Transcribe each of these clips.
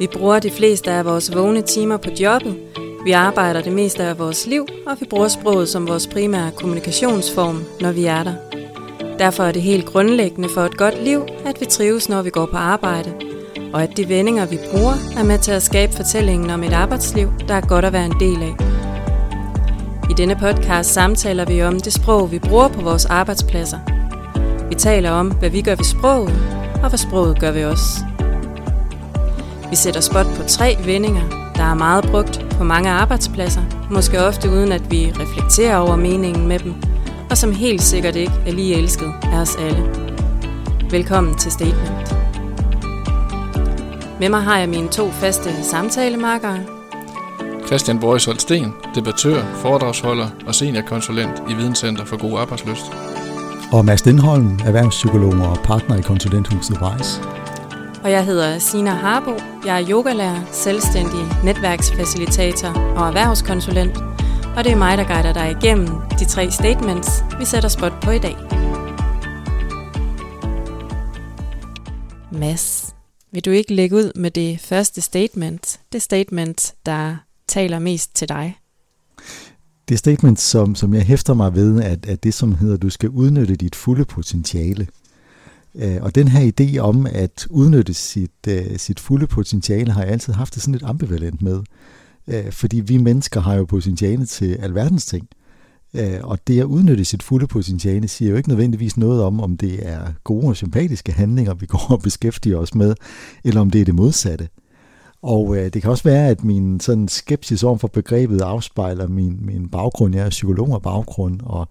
Vi bruger de fleste af vores vågne timer på jobbet. Vi arbejder det meste af vores liv, og vi bruger sproget som vores primære kommunikationsform, når vi er der. Derfor er det helt grundlæggende for et godt liv, at vi trives, når vi går på arbejde, og at de vendinger, vi bruger, er med til at skabe fortællingen om et arbejdsliv, der er godt at være en del af. I denne podcast samtaler vi om det sprog, vi bruger på vores arbejdspladser. Vi taler om, hvad vi gør ved sproget, og hvad sproget gør ved os. Vi sætter spot på tre vendinger, der er meget brugt på mange arbejdspladser, måske ofte uden at vi reflekterer over meningen med dem, og som helt sikkert ikke er lige elsket af os alle. Velkommen til Statement. Med mig har jeg mine to faste samtalemarkere. Christian Borgsholt Sten, debattør, foredragsholder og seniorkonsulent i Videnscenter for God Arbejdsløst. Og Mads Lindholm, erhvervspsykolog og partner i konsulenthuset Weiss. Og jeg hedder Sina Harbo. Jeg er yogalærer, selvstændig netværksfacilitator og erhvervskonsulent. Og det er mig, der guider dig igennem de tre statements, vi sætter spot på i dag. Mads, vil du ikke lægge ud med det første statement? Det statement, der taler mest til dig? Det statement, som, som jeg hæfter mig ved, at, at det, som hedder, du skal udnytte dit fulde potentiale. Øh, og den her idé om at udnytte sit, øh, sit fulde potentiale, har jeg altid haft det sådan lidt ambivalent med. Øh, fordi vi mennesker har jo potentiale til alverdens ting. Øh, og det at udnytte sit fulde potentiale siger jo ikke nødvendigvis noget om, om det er gode og sympatiske handlinger, vi går og beskæftiger os med, eller om det er det modsatte. Og det kan også være, at min sådan skepsis over for begrebet afspejler min, min baggrund. Jeg er psykolog og baggrund, og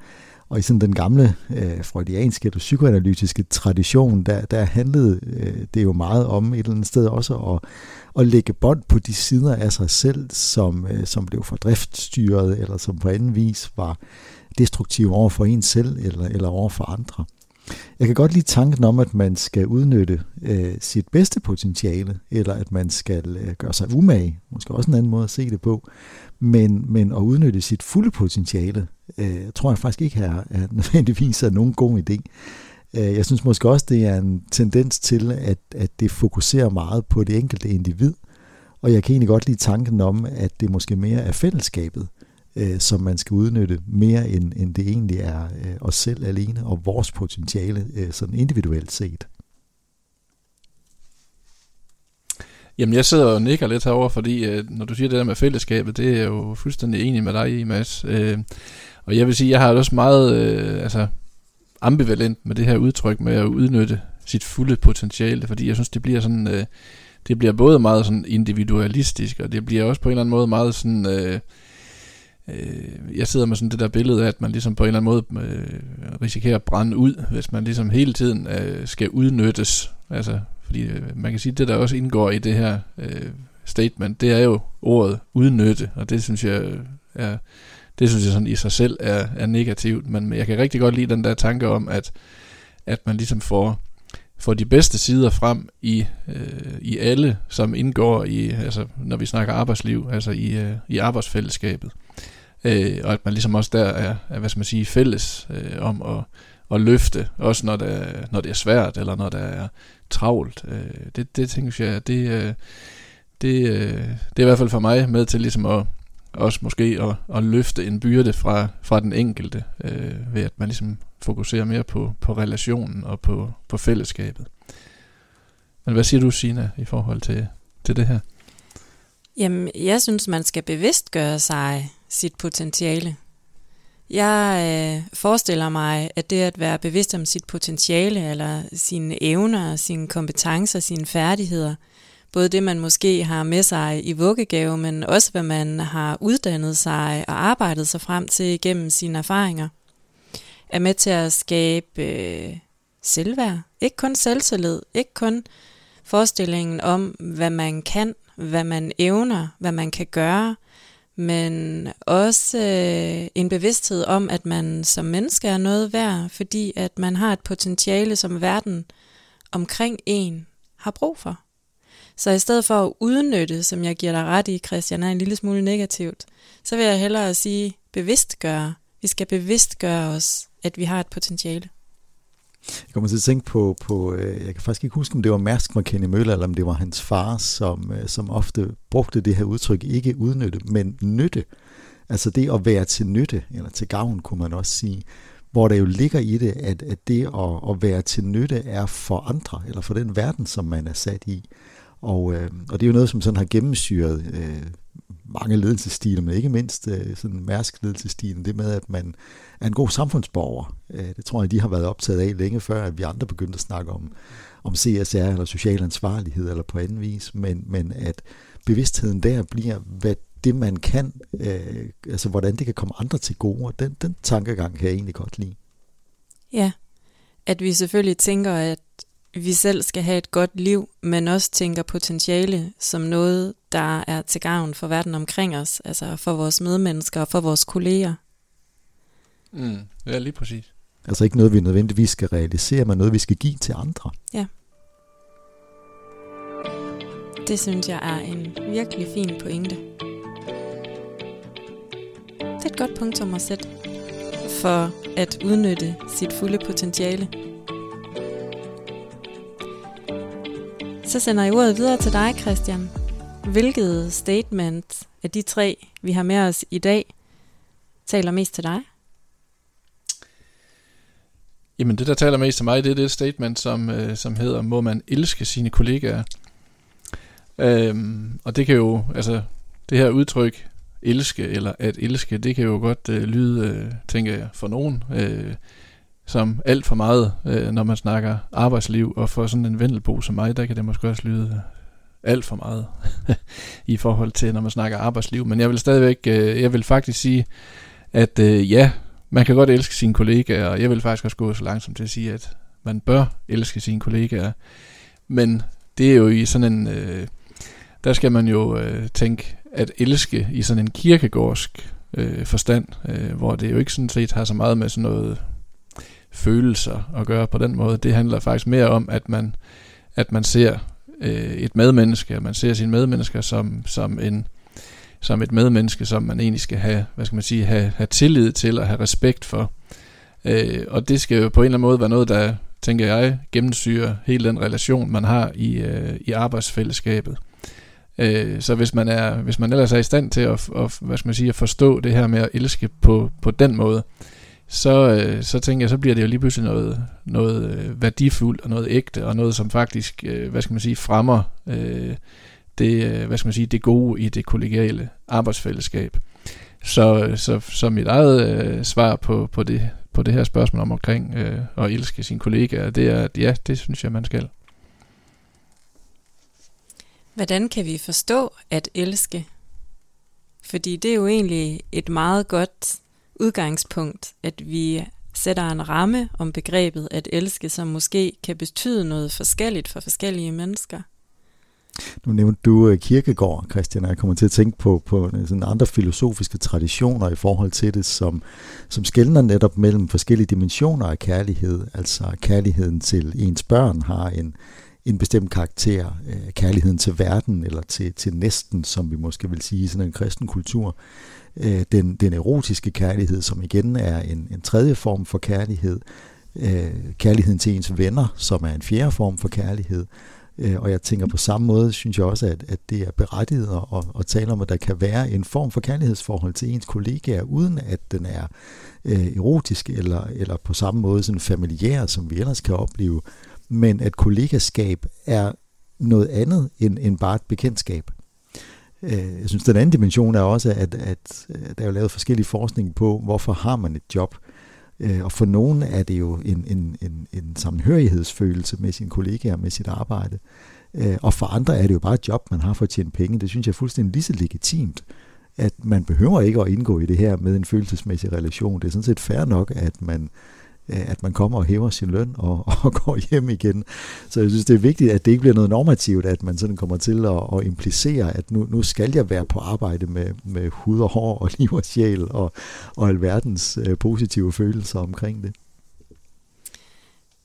og i sådan den gamle øh, freudianske eller psykoanalytiske tradition, der, der handlede øh, det jo meget om et eller andet sted også at, at lægge bånd på de sider af sig selv, som, øh, som blev fordriftstyret, eller som på anden vis var destruktive over for en selv, eller, eller over for andre. Jeg kan godt lide tanken om, at man skal udnytte øh, sit bedste potentiale, eller at man skal øh, gøre sig umage, måske også en anden måde at se det på, men, men at udnytte sit fulde potentiale, øh, tror jeg faktisk ikke er, er nødvendigvis er nogen god idé. Øh, jeg synes måske også, det er en tendens til, at, at det fokuserer meget på det enkelte individ, og jeg kan egentlig godt lide tanken om, at det måske mere er fællesskabet, øh, som man skal udnytte mere end, end det egentlig er øh, os selv alene og vores potentiale øh, sådan individuelt set. Jamen, jeg sidder og nikker lidt herover, fordi øh, når du siger det der med fællesskabet, det er jeg jo fuldstændig enig med dig i, Mads. Øh, og jeg vil sige, jeg har også meget øh, altså, ambivalent med det her udtryk med at udnytte sit fulde potentiale, fordi jeg synes, det bliver sådan, øh, det bliver både meget sådan individualistisk, og det bliver også på en eller anden måde meget sådan, øh, øh, jeg sidder med sådan det der billede af, at man ligesom på en eller anden måde øh, risikerer at brænde ud, hvis man ligesom hele tiden øh, skal udnyttes. Altså, fordi øh, man kan sige, at det der også indgår i det her øh, statement, det er jo ordet udnytte, og det synes jeg øh, er, det synes jeg sådan i sig selv er, er negativt, men jeg kan rigtig godt lide den der tanke om, at, at man ligesom får, får de bedste sider frem i, øh, i alle, som indgår i, altså når vi snakker arbejdsliv, altså i, øh, i arbejdsfællesskabet. Øh, og at man ligesom også der er, er hvad skal man sige, fælles øh, om at, at løfte, også når det, når det er svært, eller når der er travlt. Øh, det, det tænker jeg, det, øh, det, øh, det er i hvert fald for mig med til ligesom at også måske at, at løfte en byrde fra, fra den enkelte, øh, ved at man ligesom fokuserer mere på, på relationen og på, på fællesskabet. Men hvad siger du, Sina, i forhold til, til det her? Jamen, jeg synes, man skal bevidst gøre sig sit potentiale. Jeg øh, forestiller mig, at det at være bevidst om sit potentiale, eller sine evner, sine kompetencer, sine færdigheder, både det, man måske har med sig i vuggegave, men også hvad man har uddannet sig og arbejdet sig frem til gennem sine erfaringer, er med til at skabe øh, selvværd. Ikke kun selvtillid, ikke kun forestillingen om, hvad man kan, hvad man evner, hvad man kan gøre, men også øh, en bevidsthed om, at man som menneske er noget værd, fordi at man har et potentiale, som verden omkring en har brug for. Så i stedet for at udnytte, som jeg giver dig ret i, Christian, er en lille smule negativt, så vil jeg hellere sige bevidstgøre. Vi skal bevidstgøre os, at vi har et potentiale. Jeg kommer til at tænke på, på øh, jeg kan faktisk ikke huske, om det var Mærsk McKinney Møller, eller om det var hans far, som, øh, som ofte brugte det her udtryk, ikke udnytte, men nytte. Altså det at være til nytte, eller til gavn, kunne man også sige, hvor der jo ligger i det, at, at det at, at være til nytte er for andre, eller for den verden, som man er sat i. Og, øh, og det er jo noget, som sådan har gennemsyret øh, mange ledelsesstile, men ikke mindst øh, sådan mærsk ledelsesstilen, det med, at man er en god samfundsborger. Øh, det tror jeg, de har været optaget af længe før, at vi andre begyndte at snakke om, om CSR eller social ansvarlighed eller på anden vis, men, men at bevidstheden der bliver, hvad det man kan, øh, altså hvordan det kan komme andre til gode, og den, den tankegang kan jeg egentlig godt lide. Ja, at vi selvfølgelig tænker, at vi selv skal have et godt liv, men også tænker potentiale som noget, der er til gavn for verden omkring os, altså for vores medmennesker og for vores kolleger. Mm, ja, lige præcis. Altså ikke noget, vi nødvendigvis skal realisere, men noget, vi skal give til andre. Ja. Det synes jeg er en virkelig fin pointe. Det er et godt punktum at sætte for at udnytte sit fulde potentiale. Så sender jeg ordet videre til dig, Christian. Hvilket statement af de tre, vi har med os i dag, taler mest til dig? Jamen det, der taler mest til mig, det er det statement, som, øh, som hedder, må man elske sine kollegaer. Øhm, og det kan jo, altså det her udtryk, elske eller at elske, det kan jo godt øh, lyde, øh, tænker jeg, for nogen, øh, som alt for meget, øh, når man snakker arbejdsliv, og for sådan en vendelbo som mig, der kan det måske også lyde øh, alt for meget i forhold til, når man snakker arbejdsliv. Men jeg vil stadigvæk, øh, jeg vil faktisk sige, at øh, ja, man kan godt elske sine kollegaer, og jeg vil faktisk også gå så langsomt til at sige, at man bør elske sine kollegaer. Men det er jo i sådan en, øh, der skal man jo øh, tænke at elske i sådan en kirkegårdsk øh, forstand, øh, hvor det jo ikke sådan set har så meget med sådan noget følelser at gøre på den måde. Det handler faktisk mere om, at man, at man ser øh, et medmenneske, og man ser sine medmennesker som, som, en, som et medmenneske, som man egentlig skal have, hvad skal man sige, have, have tillid til og have respekt for. Øh, og det skal jo på en eller anden måde være noget, der, tænker jeg, gennemsyrer hele den relation, man har i, øh, i arbejdsfællesskabet. Øh, så hvis man er, hvis man ellers er i stand til at, at, hvad skal man sige, at forstå det her med at elske på, på den måde, så, øh, så tænker jeg, så bliver det jo lige pludselig noget, noget øh, værdifuldt og noget ægte, og noget som faktisk, øh, hvad skal man sige, fremmer øh, det, øh, hvad skal man sige, det gode i det kollegiale arbejdsfællesskab. Så, øh, så, så mit eget øh, svar på, på, det, på det her spørgsmål om omkring øh, at elske sine kollegaer, det er, at ja, det synes jeg, man skal. Hvordan kan vi forstå at elske? Fordi det er jo egentlig et meget godt udgangspunkt, at vi sætter en ramme om begrebet at elske, som måske kan betyde noget forskelligt for forskellige mennesker. Nu nævnte du øh, kirkegård, Christian, og jeg kommer til at tænke på, på øh, sådan andre filosofiske traditioner i forhold til det, som, som skældner netop mellem forskellige dimensioner af kærlighed. Altså kærligheden til ens børn har en, en bestemt karakter, øh, kærligheden til verden eller til, til næsten, som vi måske vil sige i sådan en kristen kultur. Øh, den, den erotiske kærlighed, som igen er en, en tredje form for kærlighed. Øh, kærligheden til ens venner, som er en fjerde form for kærlighed. Øh, og jeg tænker på samme måde, synes jeg også, at, at det er berettiget at, at tale om, at der kan være en form for kærlighedsforhold til ens kollegaer, uden at den er øh, erotisk eller, eller på samme måde sådan familiær, som vi ellers kan opleve men at kollegaskab er noget andet end, end bare et bekendtskab. Øh, jeg synes, den anden dimension er også, at, at øh, der er jo lavet forskellige forskning på, hvorfor har man et job. Øh, og for nogen er det jo en, en, en, en sammenhørighedsfølelse med sine kollegaer, med sit arbejde. Øh, og for andre er det jo bare et job, man har for at tjene penge. Det synes jeg er fuldstændig lige så legitimt, at man behøver ikke at indgå i det her med en følelsesmæssig relation. Det er sådan set fair nok, at man Øh, at man kommer og hæver sin løn og, og går hjem igen. Så jeg synes, det er vigtigt, at det ikke bliver noget normativt, at man sådan kommer til at, at implicere, at nu, nu skal jeg være på arbejde med, med hud og hår og liv og sjæl og, og alverdens øh, positive følelser omkring det.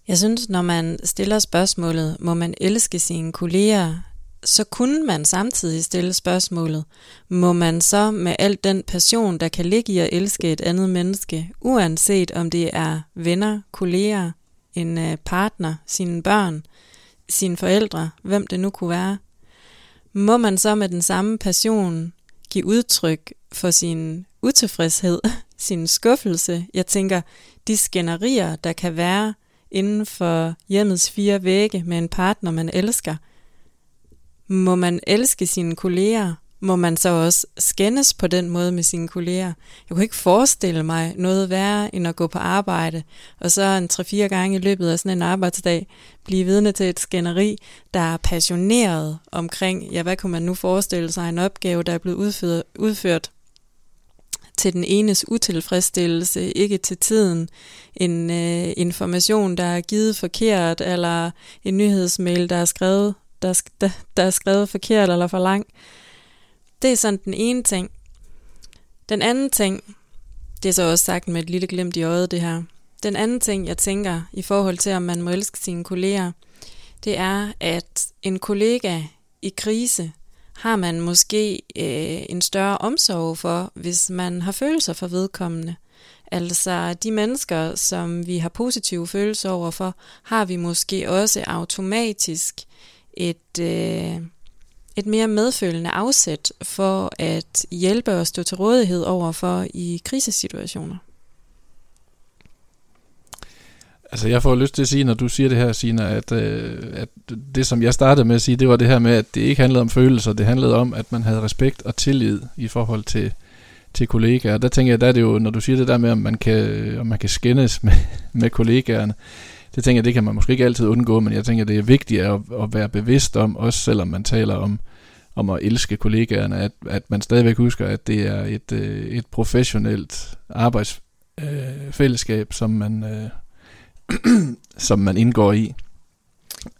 Jeg synes, når man stiller spørgsmålet, må man elske sine kolleger, så kunne man samtidig stille spørgsmålet, må man så med al den passion, der kan ligge i at elske et andet menneske, uanset om det er venner, kolleger, en øh, partner, sine børn, sine forældre, hvem det nu kunne være, må man så med den samme passion give udtryk for sin utilfredshed, sin skuffelse. Jeg tænker, de skænderier, der kan være inden for hjemmets fire vægge med en partner, man elsker. Må man elske sine kolleger? Må man så også skændes på den måde med sine kolleger? Jeg kunne ikke forestille mig noget værre end at gå på arbejde, og så en tre-fire gange i løbet af sådan en arbejdsdag blive vidne til et skænderi, der er passioneret omkring, ja, hvad kunne man nu forestille sig, en opgave, der er blevet udført, udført til den enes utilfredsstillelse, ikke til tiden. En øh, information, der er givet forkert, eller en nyhedsmail, der er skrevet, der, der, der er skrevet forkert eller for lang. Det er sådan den ene ting. Den anden ting, det er så også sagt med et lille glimt i øjet det her. Den anden ting, jeg tænker i forhold til, om man må elske sine kolleger, det er, at en kollega i krise har man måske øh, en større omsorg for, hvis man har følelser for vedkommende. Altså de mennesker, som vi har positive følelser over for, har vi måske også automatisk et, øh, et mere medfølende afsæt for at hjælpe og stå til rådighed over for i krisesituationer. Altså jeg får lyst til at sige, når du siger det her, Sina, at, øh, at det som jeg startede med at sige, det var det her med, at det ikke handlede om følelser, det handlede om, at man havde respekt og tillid i forhold til, til kollegaer. Der tænker jeg, der er det jo, når du siger det der med, om man kan, om man kan skændes med, med kollegaerne, det tænker jeg, det kan man måske ikke altid undgå, men jeg tænker, det er vigtigt at, at være bevidst om, også selvom man taler om, om at elske kollegaerne, at, at man stadigvæk husker, at det er et, øh, et professionelt arbejdsfællesskab, øh, som man... Øh, som man indgår i.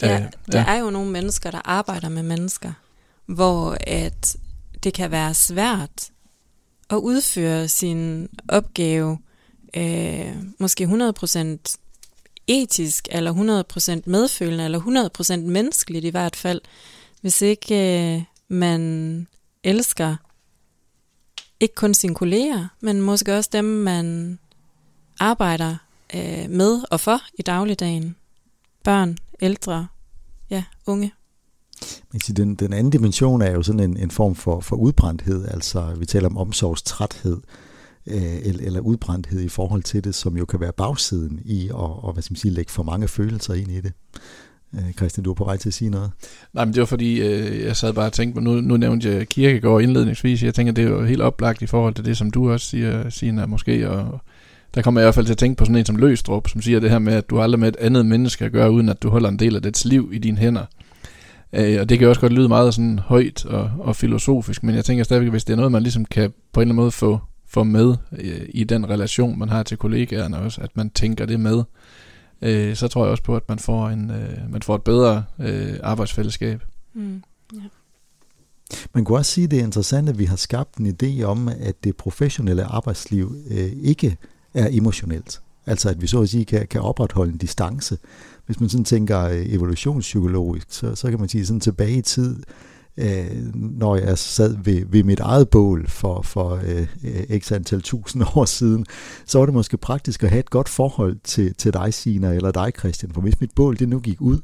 Ja, øh, der ja. er jo nogle mennesker, der arbejder med mennesker, hvor at det kan være svært at udføre sin opgave øh, måske 100% etisk, eller 100% medfølende, eller 100% menneskeligt i hvert fald, hvis ikke øh, man elsker ikke kun sine kolleger, men måske også dem, man arbejder øh, med og for i dagligdagen. Børn, ældre, ja, unge. Men den, den anden dimension er jo sådan en, en form for, for udbrændthed, altså vi taler om omsorgstræthed, Øh, eller, eller udbrændthed i forhold til det, som jo kan være bagsiden i at og, hvad skal man sige, lægge for mange følelser ind i det. Øh, Christian, du er på vej til at sige noget. Nej, men det var fordi, øh, jeg sad bare og tænkte, nu, nu nævnte jeg kirkegård indledningsvis, jeg tænker, det er jo helt oplagt i forhold til det, som du også siger, Sina, måske, og, der kommer jeg i hvert fald til at tænke på sådan en som Løstrup, som siger det her med, at du aldrig med et andet menneske at gøre, uden at du holder en del af dets liv i dine hænder. Øh, og det kan jo også godt lyde meget sådan højt og, og filosofisk, men jeg tænker stadigvæk, hvis det er noget, man ligesom kan på en eller anden måde få, få med øh, i den relation, man har til kollegaerne også, at man tænker det med, øh, så tror jeg også på, at man får, en, øh, man får et bedre øh, arbejdsfællesskab. Mm, ja. Man kunne også sige, at det er interessant, at vi har skabt en idé om, at det professionelle arbejdsliv øh, ikke er emotionelt. Altså at vi så at sige kan, kan opretholde en distance. Hvis man sådan tænker øh, evolutionspsykologisk, så, så kan man sige sådan tilbage i tid, øh, når jeg altså sad ved, ved mit eget bål for, for øh, øh x antal tusind år siden, så var det måske praktisk at have et godt forhold til, til dig, Sina, eller dig, Christian. For hvis mit bål det nu gik ud,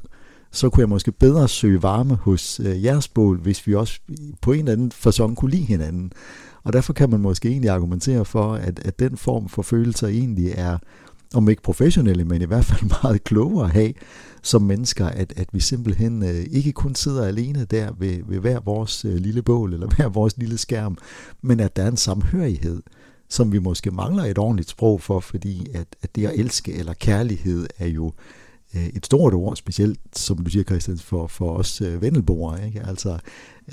så kunne jeg måske bedre søge varme hos øh, jeres bål, hvis vi også på en eller anden façon kunne lide hinanden. Og derfor kan man måske egentlig argumentere for, at, at den form for følelser egentlig er, om ikke professionelle, men i hvert fald meget klogere at have som mennesker, at, at vi simpelthen øh, ikke kun sidder alene der ved, ved hver vores øh, lille bål eller hver vores lille skærm, men at der er en samhørighed, som vi måske mangler et ordentligt sprog for, fordi at, at det at elske eller kærlighed er jo øh, Øh, et stort ord, specielt, som du siger, Christian, for, for os øh, vendelboere. Ikke? Altså,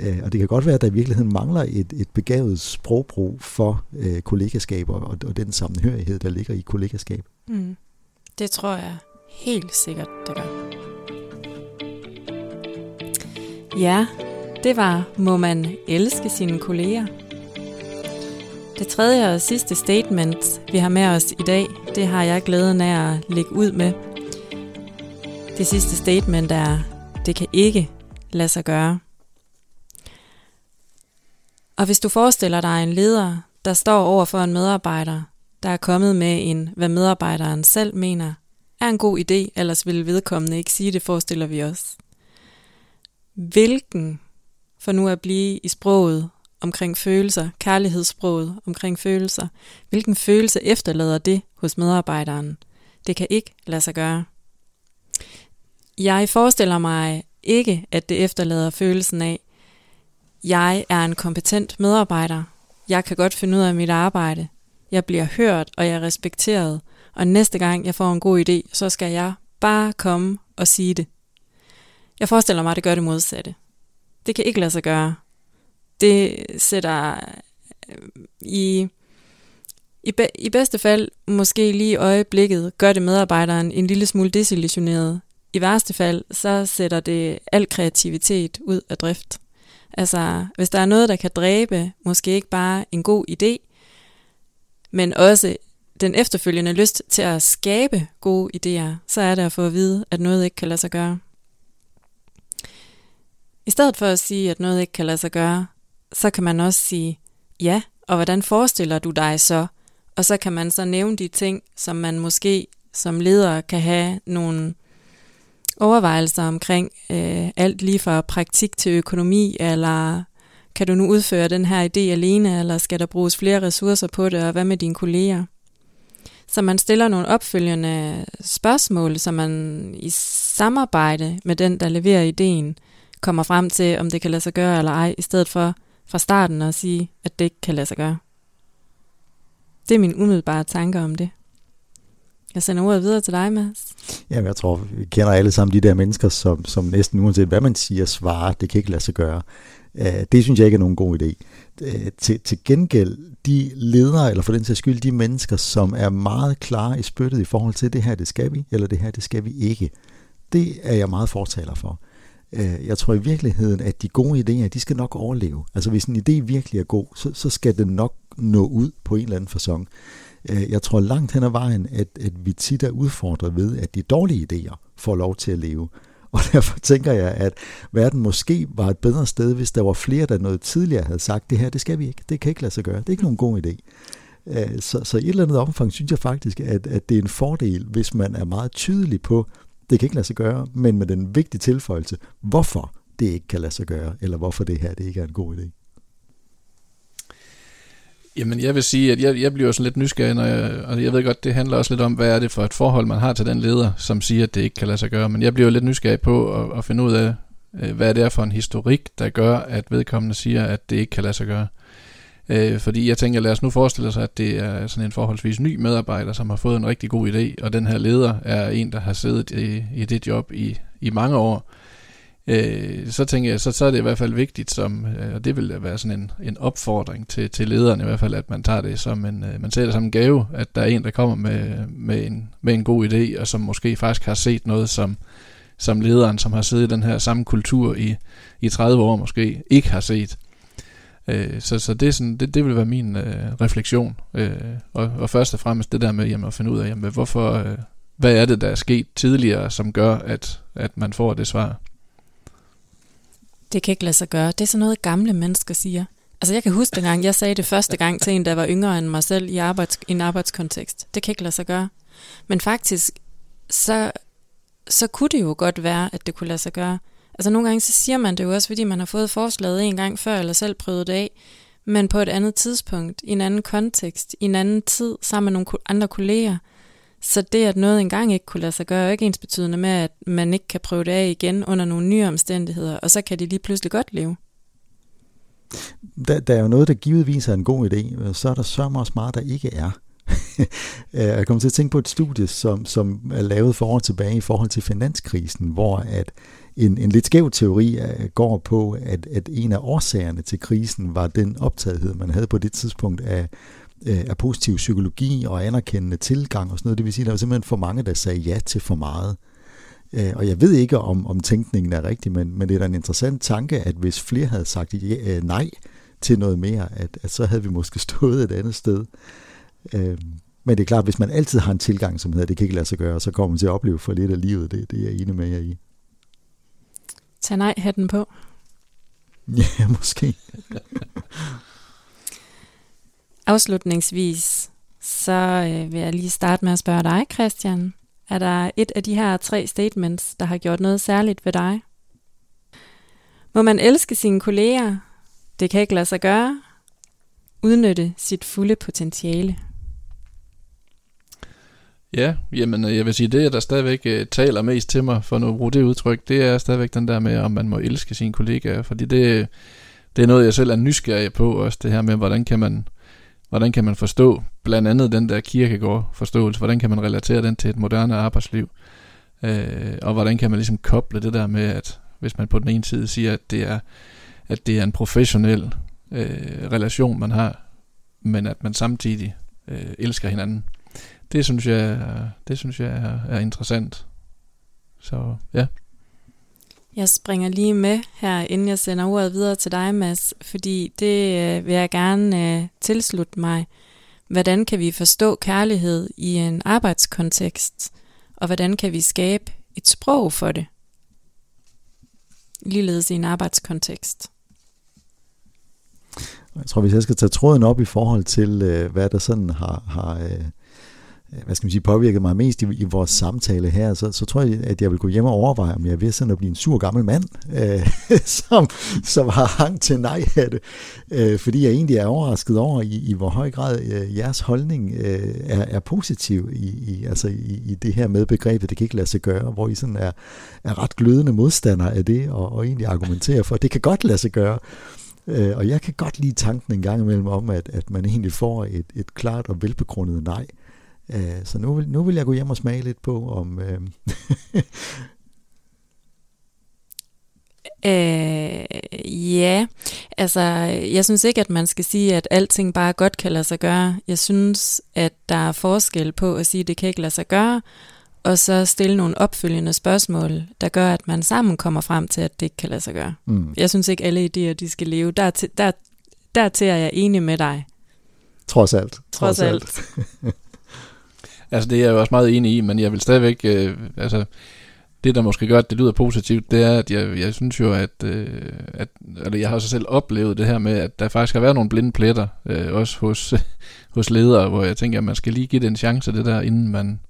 øh, og det kan godt være, at der i virkeligheden mangler et, et begavet sprogbrug for øh, kollegaskaber og, og den sammenhørighed, der ligger i kollegaskab. Mm. Det tror jeg helt sikkert, det gør. Ja, det var, må man elske sine kolleger. Det tredje og sidste statement, vi har med os i dag, det har jeg glæden af at lægge ud med. Det sidste statement er, det kan ikke lade sig gøre. Og hvis du forestiller dig en leder, der står over for en medarbejder, der er kommet med en, hvad medarbejderen selv mener, er en god idé, ellers vil vedkommende ikke sige det, forestiller vi os. Hvilken, for nu at blive i sproget omkring følelser, kærlighedssproget omkring følelser, hvilken følelse efterlader det hos medarbejderen? Det kan ikke lade sig gøre. Jeg forestiller mig ikke, at det efterlader følelsen af, jeg er en kompetent medarbejder. Jeg kan godt finde ud af mit arbejde. Jeg bliver hørt, og jeg er respekteret. Og næste gang jeg får en god idé, så skal jeg bare komme og sige det. Jeg forestiller mig, at det gør det modsatte. Det kan ikke lade sig gøre. Det sætter øh, i, i, be, i bedste fald måske lige i øjeblikket, gør det medarbejderen en lille smule desillusioneret. I værste fald, så sætter det al kreativitet ud af drift. Altså, hvis der er noget, der kan dræbe, måske ikke bare en god idé, men også den efterfølgende lyst til at skabe gode idéer, så er det at få at vide, at noget ikke kan lade sig gøre. I stedet for at sige, at noget ikke kan lade sig gøre, så kan man også sige, ja, og hvordan forestiller du dig så? Og så kan man så nævne de ting, som man måske som leder kan have nogle overvejelser omkring øh, alt lige fra praktik til økonomi, eller kan du nu udføre den her idé alene, eller skal der bruges flere ressourcer på det, og hvad med dine kolleger? Så man stiller nogle opfølgende spørgsmål, så man i samarbejde med den, der leverer ideen, kommer frem til, om det kan lade sig gøre eller ej, i stedet for fra starten at sige, at det ikke kan lade sig gøre. Det er min umiddelbare tanker om det. Jeg sender ordet videre til dig, Mads. Ja, jeg tror, vi kender alle sammen de der mennesker, som, som næsten uanset hvad man siger, svarer, det kan ikke lade sig gøre. Øh, det synes jeg ikke er nogen god idé. Øh, til, til gengæld, de ledere, eller for den sags skyld, de mennesker, som er meget klare i spyttet i forhold til, det her, det skal vi, eller det her, det skal vi ikke. Det er jeg meget fortaler for. Øh, jeg tror i virkeligheden, at de gode idéer, de skal nok overleve. Altså hvis en idé virkelig er god, så, så skal den nok nå ud på en eller anden fasong. Øh, jeg tror langt hen ad vejen, at, at vi tit er udfordret ved, at de dårlige idéer får lov til at leve. Og derfor tænker jeg, at verden måske var et bedre sted, hvis der var flere, der noget tidligere havde sagt, det her, det skal vi ikke, det kan ikke lade sig gøre, det er ikke nogen god idé. Øh, så, så i et eller andet omfang synes jeg faktisk, at, at det er en fordel, hvis man er meget tydelig på, det kan ikke lade sig gøre, men med den vigtige tilføjelse, hvorfor det ikke kan lade sig gøre, eller hvorfor det her det ikke er en god idé. Jamen, jeg vil sige, at jeg, jeg bliver sådan lidt nysgerrig, når jeg, og jeg ved godt, det handler også lidt om, hvad er det for et forhold, man har til den leder, som siger, at det ikke kan lade sig gøre. Men jeg bliver lidt nysgerrig på at, at finde ud af, øh, hvad det er for en historik, der gør, at vedkommende siger, at det ikke kan lade sig gøre. Øh, fordi jeg tænker, lad os nu forestille sig, at det er sådan en forholdsvis ny medarbejder, som har fået en rigtig god idé, og den her leder er en, der har siddet i, i det job i, i mange år, øh, så tænker jeg, så, så er det i hvert fald vigtigt, som, øh, og det vil være sådan en, en opfordring til, til lederen i hvert fald, at man tager det som en, øh, man ser det som en gave, at der er en, der kommer med, med, en, med en god idé, og som måske faktisk har set noget, som, som lederen, som har siddet i den her samme kultur i, i 30 år måske, ikke har set. Øh, så, så det, er sådan, det, det vil være min øh, refleksion. Øh, og, og først og fremmest det der med jamen, at finde ud af, jamen, hvorfor, øh, hvad er det, der er sket tidligere, som gør, at, at man får det svar. Det kan ikke lade sig gøre. Det er sådan noget, gamle mennesker siger. Altså jeg kan huske dengang, jeg sagde det første gang til en, der var yngre end mig selv i, arbejds, i en arbejdskontekst. Det kan ikke lade sig gøre. Men faktisk, så, så kunne det jo godt være, at det kunne lade sig gøre. Altså nogle gange, så siger man det jo også, fordi man har fået forslaget en gang før, eller selv prøvet det af, men på et andet tidspunkt, i en anden kontekst, i en anden tid, sammen med nogle andre kolleger. Så det, at noget engang ikke kunne lade sig gøre, er ikke ens betydende med, at man ikke kan prøve det af igen under nogle nye omstændigheder, og så kan de lige pludselig godt leve. Der, der er jo noget, der givetvis er en god idé, øh, så er der sørme også meget, der ikke er. Øh, jeg kommer til at tænke på et studie, som, som er lavet for år tilbage i forhold til finanskrisen, hvor at en, en lidt skæv teori øh, går på, at, at en af årsagerne til krisen var den optagethed, man havde på det tidspunkt af øh, af positiv psykologi og anerkendende tilgang og sådan noget. Det vil sige, at der var simpelthen for mange, der sagde ja til for meget. Øh, og jeg ved ikke, om, om tænkningen er rigtig, men, men det er da en interessant tanke, at hvis flere havde sagt ja, øh, nej til noget mere, at, at så havde vi måske stået et andet sted. Men det er klart, hvis man altid har en tilgang, som hedder, det kan ikke lade sig gøre, så kommer man til at opleve for lidt af livet. Det, det er jeg enig med jer i. Tag nej-hatten på. Ja, måske. Afslutningsvis, så øh, vil jeg lige starte med at spørge dig, Christian. Er der et af de her tre statements, der har gjort noget særligt ved dig? Må man elske sine kolleger? Det kan ikke lade sig gøre. Udnytte sit fulde potentiale. Ja, jamen øh, jeg vil sige, det der stadigvæk uh, taler mest til mig, for nu at bruge det udtryk, det er stadigvæk den der med, om man må elske sine kollegaer, fordi det, det er noget, jeg selv er nysgerrig på, også det her med, hvordan kan man, hvordan kan man forstå blandt andet den der kirkegård forståelse, hvordan kan man relatere den til et moderne arbejdsliv, Øh, og hvordan kan man ligesom koble det der med, at hvis man på den ene side siger, at det er, at det er en professionel øh, relation, man har, men at man samtidig øh, elsker hinanden det synes jeg, det synes jeg er, er interessant. Så ja. Jeg springer lige med her, inden jeg sender ordet videre til dig, Mads, fordi det øh, vil jeg gerne øh, tilslutte mig. Hvordan kan vi forstå kærlighed i en arbejdskontekst, og hvordan kan vi skabe et sprog for det? Ligeledes i en arbejdskontekst. Jeg tror, hvis jeg skal tage tråden op i forhold til, øh, hvad der sådan har, har øh, Øh, hvad skal man sige, påvirket mig mest i, i vores samtale her, så, så tror jeg, at jeg vil gå hjem og overveje, om jeg er ved sådan at blive en sur gammel mand, øh, som, som har hang til nej af det. Øh, fordi jeg egentlig er overrasket over, i, i hvor høj grad øh, jeres holdning øh, er, er positiv i, i, altså i, i det her med begrebet, det kan ikke lade sig gøre, hvor I sådan er, er ret glødende modstander af det, og, og egentlig argumenterer for, at det kan godt lade sig gøre. Øh, og jeg kan godt lide tanken en gang imellem om, at, at man egentlig får et, et klart og velbegrundet nej. Øh, Øh, så nu vil, nu vil jeg gå hjem og smage lidt på, om... Øh, Øh, ja, altså jeg synes ikke, at man skal sige, at alting bare godt kan lade sig gøre. Jeg synes, at der er forskel på at sige, at det kan ikke lade sig gøre, og så stille nogle opfølgende spørgsmål, der gør, at man sammen kommer frem til, at det ikke kan lade sig gøre. Mm. Jeg synes ikke, alle idéer, de skal leve. Der, der, dertil er jeg enig med dig. Trods alt. Trods, Trods alt. alt. Altså det er jeg jo også meget enig i, men jeg vil stadigvæk, øh, altså det der måske gør, at det lyder positivt, det er, at jeg, jeg synes jo, at, øh, at eller jeg har også selv oplevet det her med, at der faktisk har været nogle blinde pletter, øh, også hos, hos ledere, hvor jeg tænker, at man skal lige give det en chance, det der, inden man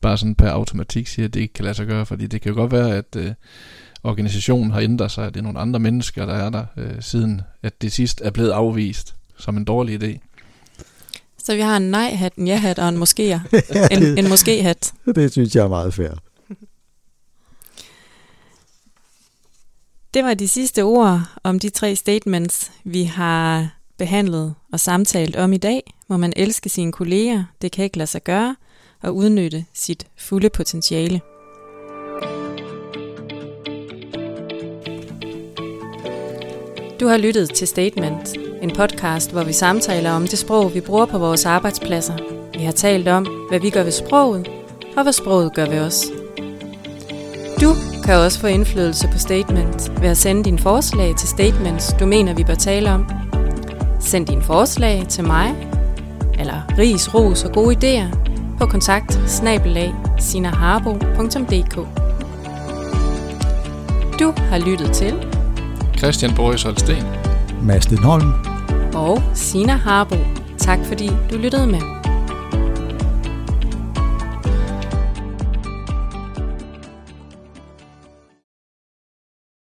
bare sådan per automatik siger, at det ikke kan lade sig gøre, fordi det kan jo godt være, at øh, organisationen har ændret sig, at det er nogle andre mennesker, der er der, øh, siden at det sidst er blevet afvist som en dårlig idé. Så vi har en nej-hat, en ja-hat og en måske en, en måske-hat. Det synes jeg er meget fair. Det var de sidste ord om de tre statements, vi har behandlet og samtalt om i dag. Må man elske sine kolleger, det kan ikke lade sig gøre, og udnytte sit fulde potentiale. Du har lyttet til Statement, en podcast, hvor vi samtaler om det sprog, vi bruger på vores arbejdspladser. Vi har talt om, hvad vi gør ved sproget, og hvad sproget gør ved os. Du kan også få indflydelse på Statement ved at sende dine forslag til statements, du mener, vi bør tale om. Send dine forslag til mig, eller ris, ros og gode idéer på kontakt sinaharbo.dk. Du har lyttet til Christian Boris Holsten Mads Holm og Sina Harbo. Tak fordi du lyttede med.